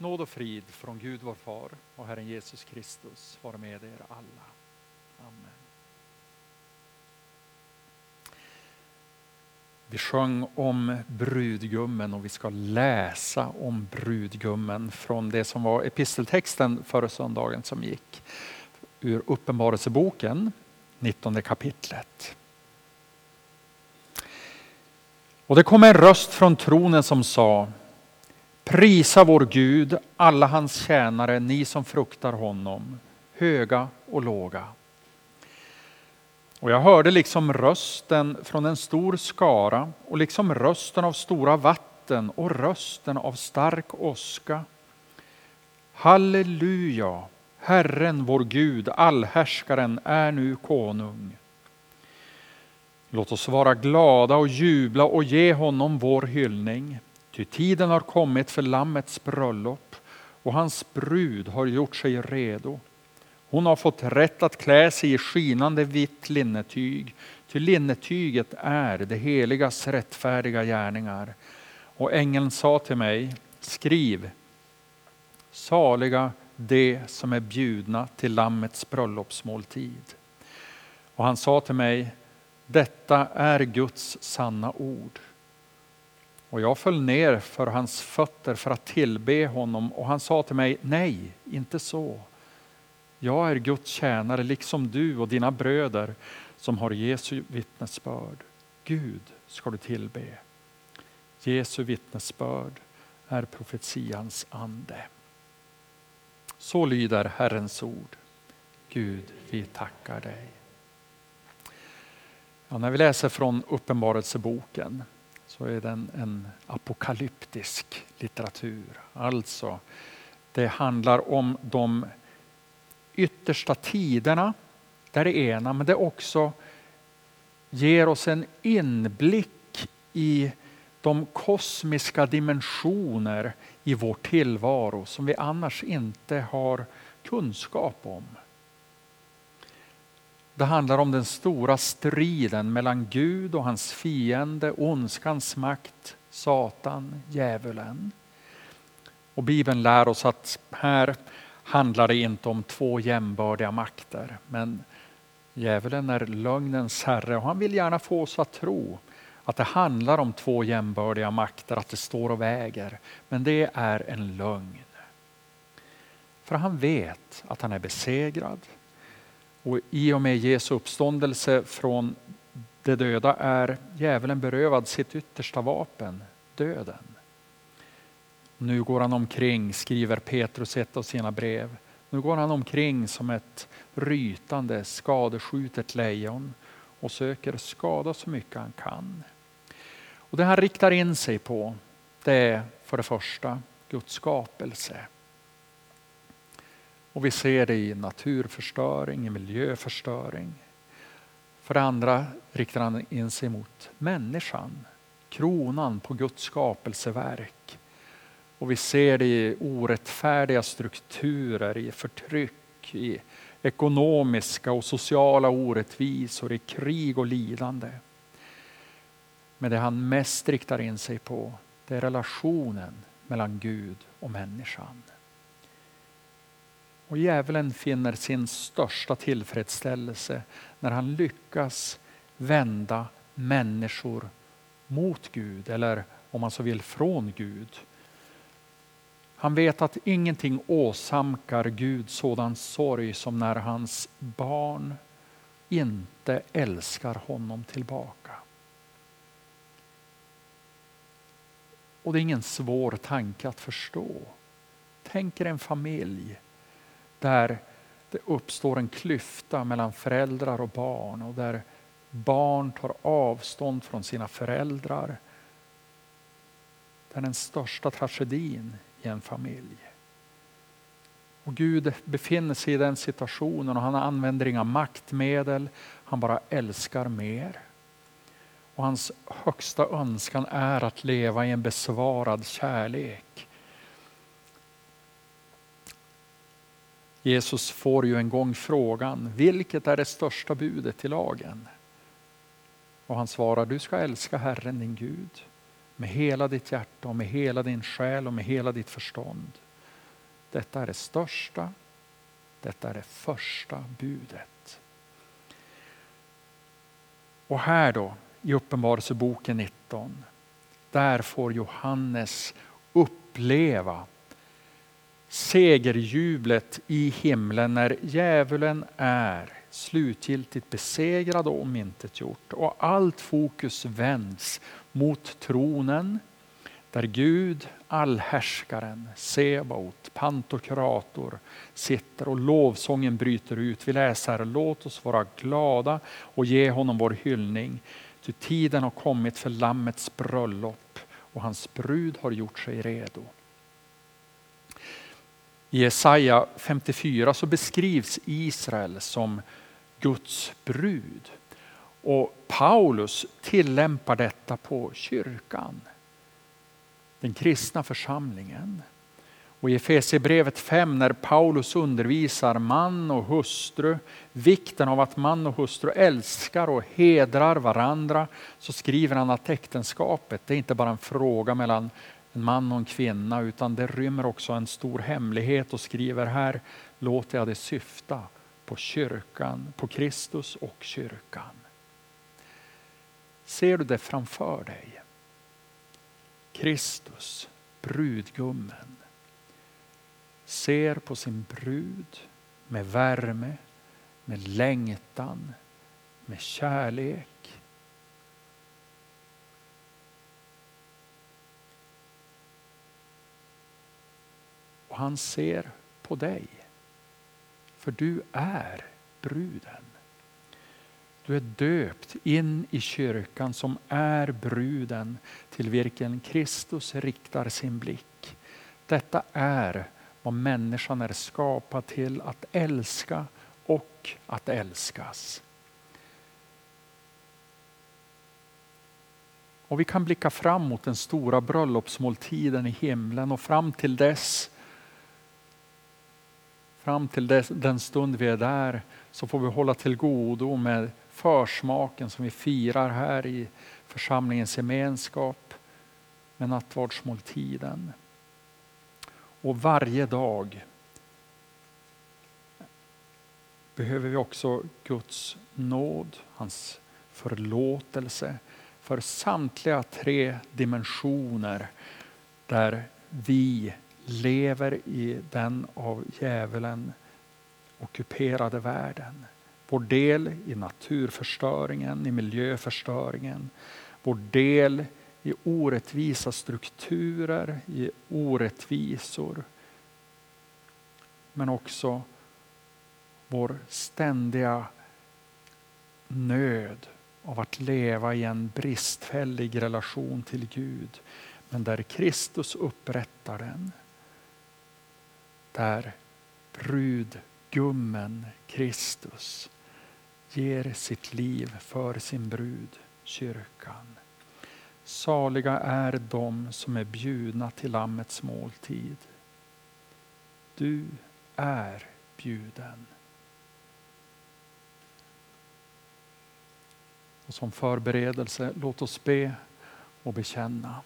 Nåd och frid från Gud vår far och Herren Jesus Kristus vara med er alla. Amen. Vi sjöng om brudgummen och vi ska läsa om brudgummen från det som var episteltexten förra söndagen som gick ur Uppenbarelseboken, 19 kapitlet. Och det kom en röst från tronen som sa Prisa vår Gud, alla hans tjänare, ni som fruktar honom, höga och låga. Och jag hörde liksom rösten från en stor skara och liksom rösten av stora vatten och rösten av stark åska. Halleluja, Herren vår Gud, allhärskaren, är nu konung. Låt oss vara glada och jubla och ge honom vår hyllning. Ty tiden har kommit för Lammets bröllop och hans brud har gjort sig redo. Hon har fått rätt att klä sig i skinande vitt linnetyg, ty linnetyget är det heligas rättfärdiga gärningar. Och ängeln sa till mig, skriv, saliga de som är bjudna till Lammets bröllopsmåltid. Och han sa till mig, detta är Guds sanna ord. Och jag föll ner för hans fötter för att tillbe honom och han sa till mig, nej, inte så. Jag är Guds tjänare liksom du och dina bröder som har Jesu vittnesbörd. Gud ska du tillbe. Jesu vittnesbörd är profetians ande. Så lyder Herrens ord. Gud, vi tackar dig. Ja, när vi läser från Uppenbarelseboken så är den en apokalyptisk litteratur. Alltså, det handlar om de yttersta tiderna, det är det ena, men det också ger oss en inblick i de kosmiska dimensioner i vår tillvaro som vi annars inte har kunskap om. Det handlar om den stora striden mellan Gud och hans fiende, ondskans makt, Satan, djävulen. Och Bibeln lär oss att här handlar det inte om två jämbördiga makter. Men djävulen är lögnens herre och han vill gärna få oss att tro att det handlar om två jämbördiga makter, att det står och väger. Men det är en lögn. För han vet att han är besegrad. Och i och med Jesu uppståndelse från de döda är djävulen berövad sitt yttersta vapen, döden. Nu går han omkring, skriver Petrus ett av sina brev. Nu går han omkring som ett rytande, skadeskjutet lejon och söker skada så mycket han kan. Och Det han riktar in sig på det är för det första Guds skapelse. Och vi ser det i naturförstöring, i miljöförstöring. För det andra riktar han in sig mot människan, kronan på Guds skapelseverk. Och vi ser det i orättfärdiga strukturer, i förtryck, i ekonomiska och sociala orättvisor, i krig och lidande. Men det han mest riktar in sig på, det är relationen mellan Gud och människan. Och djävulen finner sin största tillfredsställelse när han lyckas vända människor mot Gud, eller om man så vill från Gud. Han vet att ingenting åsamkar Gud sådan sorg som när hans barn inte älskar honom tillbaka. Och det är ingen svår tanke att förstå. Tänk er en familj där det uppstår en klyfta mellan föräldrar och barn och där barn tar avstånd från sina föräldrar. Det är den största tragedin i en familj. Och Gud befinner sig i den situationen och han använder inga maktmedel, han bara älskar mer. Och hans högsta önskan är att leva i en besvarad kärlek. Jesus får ju en gång frågan, vilket är det största budet i lagen? Och han svarar, du ska älska Herren din Gud med hela ditt hjärta och med hela din själ och med hela ditt förstånd. Detta är det största, detta är det första budet. Och här då, i Uppenbarelseboken 19, där får Johannes uppleva segerjublet i himlen när djävulen är slutgiltigt besegrad och omintetgjort och allt fokus vänds mot tronen där Gud, allhärskaren, Sebaot, Pantokrator sitter och lovsången bryter ut. Vi läser, låt oss vara glada och ge honom vår hyllning. Ty tiden har kommit för Lammets bröllop och hans brud har gjort sig redo. I Jesaja 54 så beskrivs Israel som Guds brud. Och Paulus tillämpar detta på kyrkan, den kristna församlingen. Och I Efesierbrevet 5 när Paulus undervisar man och hustru, vikten av att man och hustru älskar och hedrar varandra, så skriver han att äktenskapet det är inte bara en fråga mellan en man och en kvinna utan det rymmer också en stor hemlighet och skriver här låter jag det syfta på kyrkan, på Kristus och kyrkan. Ser du det framför dig? Kristus, brudgummen, ser på sin brud med värme, med längtan, med kärlek. Han ser på dig. För du är bruden. Du är döpt in i kyrkan som är bruden till vilken Kristus riktar sin blick. Detta är vad människan är skapad till att älska och att älskas. Och vi kan blicka fram mot den stora bröllopsmåltiden i himlen och fram till dess Fram till den stund vi är där så får vi hålla till godo med försmaken som vi firar här i församlingens gemenskap med nattvardsmåltiden. Och varje dag behöver vi också Guds nåd, hans förlåtelse för samtliga tre dimensioner där vi lever i den av djävulen ockuperade världen. Vår del i naturförstöringen, i miljöförstöringen. Vår del i orättvisa strukturer, i orättvisor. Men också vår ständiga nöd av att leva i en bristfällig relation till Gud. Men där Kristus upprättar den. Där brudgummen Kristus ger sitt liv för sin brud, kyrkan. Saliga är de som är bjudna till Lammets måltid. Du är bjuden. Och som förberedelse, låt oss be och bekänna.